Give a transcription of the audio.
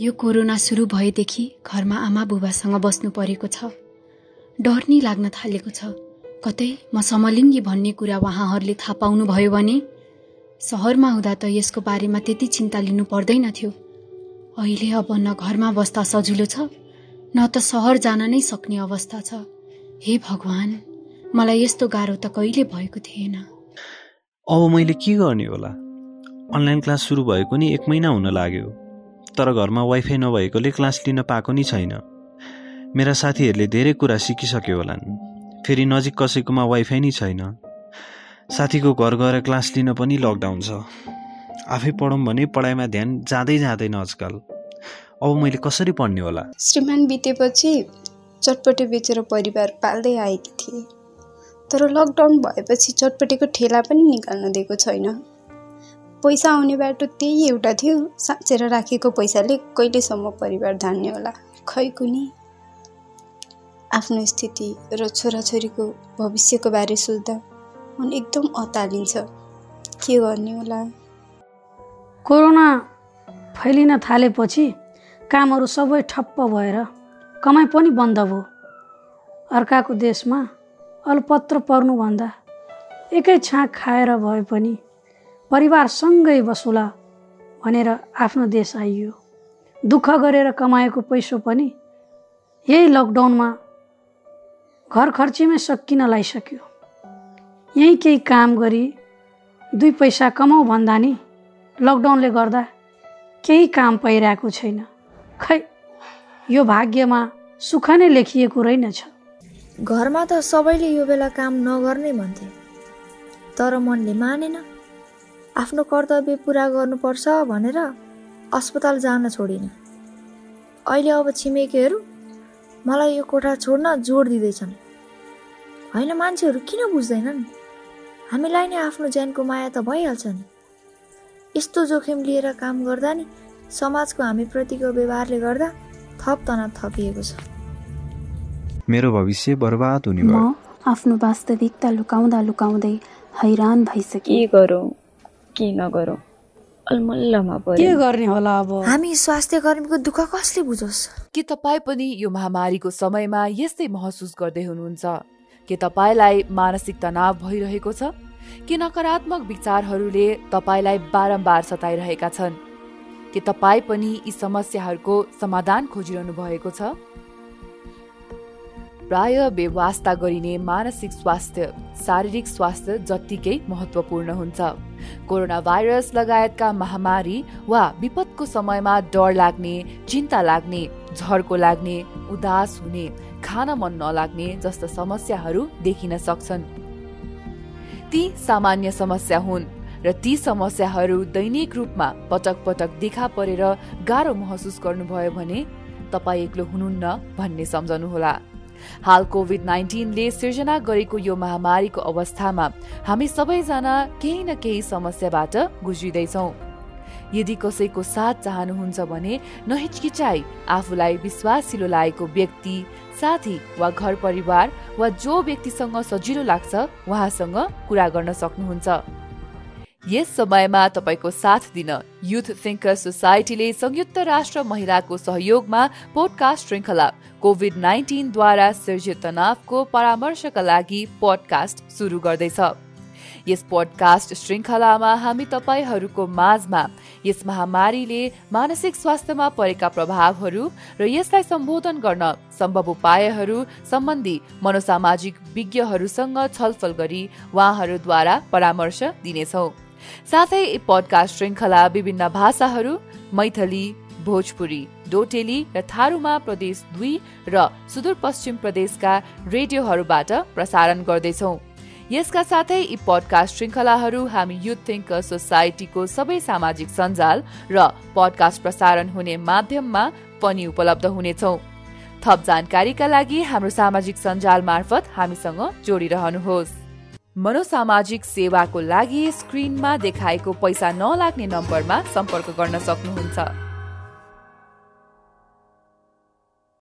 यो कोरोना सुरु भएदेखि घरमा आमा बुबासँग बस्नु परेको छ। डर नै लाग्न थालेको छ। कतै म समलिङ्गी भन्ने कुरा उहाँहरूले थाहा पाउनुभयो भने सहरमा हुँदा त यसको बारेमा त्यति चिन्ता लिनु पर्दैन थियो। अहिले अब न घरमा बस्दा सजिलो छ न त सहर जान नै सक्ने अवस्था छ। हे भगवान मलाई यस्तो गाह्रो त कहिले भएको थिएन। अब मैले के गर्ने होला? अनलाइन क्लास सुरु भएको नि एक महिना हुन लाग्यो। तर घरमा वाइफाई नभएकोले क्लास लिन पाएको नि छैन। मेरा साथीहरूले धेरै कुरा सिकिसक्यो होलान्। फेरि नजिक कसैकोमा वाइफाई नै छैन। साथीको घर गएर क्लास लिन पनि लकडाउन छ। आफै पढौँ भने पढाइमा ध्यान जाँदै जाँदैन आजकल। अब मैले कसरी पढ्ने होला? श्रीमान बितेपछि चटपटे बेचेर परिवार पाल्दै आएकी थिए। तर लकडाउन भएपछि चटपटेको ठेला पनि निकाल्न दिएको छैन। पैसा आउने बाटो त्यही एउटा थियो। साँचेर राखेको पैसाले कहिलेसम्म परिवार धान्ने होला? खै कुनी? आफ्नो स्थिति र छोराछोरीको भविष्यको बारे सोच्दा मन एकदम अतालिन्छ। के गर्ने होला? कोरोना फैलिन थालेपछि कामहरू सबै ठप्प भएर कमाइ पनि बन्द भयो। अर्काको देशमा अलपत्र पर्नुभन्दा एकै छाक खाएर भए पनि परिवारसँगै बसुला भनेर आफ्नो देश आइयो। दुःख गरेर कमाएको पैसो पनि यही लकडाउनमा घर खर्चीमै सकिन लाइसक्यो यहीँ केही काम गरी दुई पैसा कमाऊ भन्दा नि लकडाउनले गर्दा केही काम पाइरहेको छैन। खै यो भाग्यमा सुख नै लेखिएको रहेनछ। घरमा त सबैले यो बेला काम नगर्ने भन्थे तर मनले मानेन आफ्नो कर्तव्य पुरा गर्नुपर्छ भनेर अस्पताल जान छोडिन। अहिले अब छिमेकीहरू मलाई यो कोठा छोड्न जोड दिँदैछन्। होइन मान्छेहरू किन बुझ्दैनन्? हामीलाई नै आफ्नो ज्यानको माया त भइहाल्छ नि। यस्तो जोखिम लिएर काम गर्दा नि समाजको हामीप्रतिको व्यवहारले गर्दा थप तनाव थपिएको छ। मेरो भविष्य बर्बाद हुने म आफ्नो वास्तविकता लुकाउँदा लुकाउँदै हैरान भइसके। के गरौँ? के नगरौँ? अलमल्लमा के गर्ने होला अब? हामी स्वास्थ्य कर्मीको दुःख कसले बुझोस्? के तपाईँ पनि यो महामारीको समयमा यस्तै महसुस गर्दै हुनुहुन्छ? के तपाईँलाई मानसिक तनाव भइरहेको छ? के नकारात्मक विचारहरूले तपाईँलाई बारम्बार सताइरहेका छन्? के तपाईँ पनि यी समस्याहरूको समाधान खोजिरहनु भएको छ? प्राय बेवास्ता गरिने मानसिक स्वास्थ्य शारीरिक स्वास्थ्य जत्तिकै महत्वपूर्ण हुन्छ। कोरोना भाइरस लगायतका महामारी वा विपदको समयमा डर लाग्ने चिन्ता लाग्ने झर्को लाग्ने उदास हुने खान मन नलाग्ने जस्ता समस्याहरू देखिन सक्छन्। ती सामान्य समस्या हुन् र ती समस्याहरू दैनिक रूपमा पटक पटक देखा परेर गाह्रो महसुस गर्नुभयो भने तपाईँ एक्लो हुनुहुन्न भन्ने सम्झनुहोला। हाल कोभिड नाइन्टिनले सिर्जना गरेको यो महामारीको अवस्थामा हामी सबैजना केही न केही समस्याबाट गुज्रिँदैछौँ। यदि कसैको साथ चाहनुहुन्छ भने नहिचकिचाई आफूलाई विश्वासिलो लागेको व्यक्ति साथी वा घर परिवार वा जो व्यक्तिसँग सजिलो लाग्छ उहाँसँग कुरा गर्न सक्नुहुन्छ। यस समयमा तपाईँको साथ दिन युथ थिङ्कर सोसाइटीले संयुक्त राष्ट्र महिलाको सहयोगमा पोडकास्ट श्रृङ्खला कोभिड नाइन्टिनद्वारा सिर्जित तनावको परामर्शका लागि पोडकास्ट सुरु गर्दैछ। यस पोडकास्ट श्रृङ्खलामा हामी तपाईँहरूको माझमा यस महामारीले मानसिक स्वास्थ्यमा परेका प्रभावहरू र यसलाई सम्बोधन गर्न सम्भव उपायहरू सम्बन्धी मनोसामाजिक विज्ञहरूसँग छलफल गरी उहाँहरूद्वारा परामर्श दिनेछौँ। साथै पोडकास्ट श्रृङ्खला विभिन्न भाषाहरू मैथली भोजपुरी डोटेली र थारूमा प्रदेश दुई र सुदूरपश्चिम प्रदेशका रेडियोहरूबाट प्रसारण गर्दैछौँ। यसका साथै यी पडकास्ट श्रृङ्खलाहरू हामी युथ थिङ्क सोसाइटीको सबै सामाजिक सञ्जाल र पडकास्ट प्रसारण हुने माध्यममा पनि उपलब्ध हुनेछौ। थप जानकारीका लागि हाम्रो सामाजिक सञ्जाल मार्फत हामीसँग जोडिरहनुहोस्। मनोसामाजिक सेवाको लागि स्क्रिनमा देखाएको पैसा नलाग्ने नम्बरमा सम्पर्क गर्न सक्नुहुन्छ।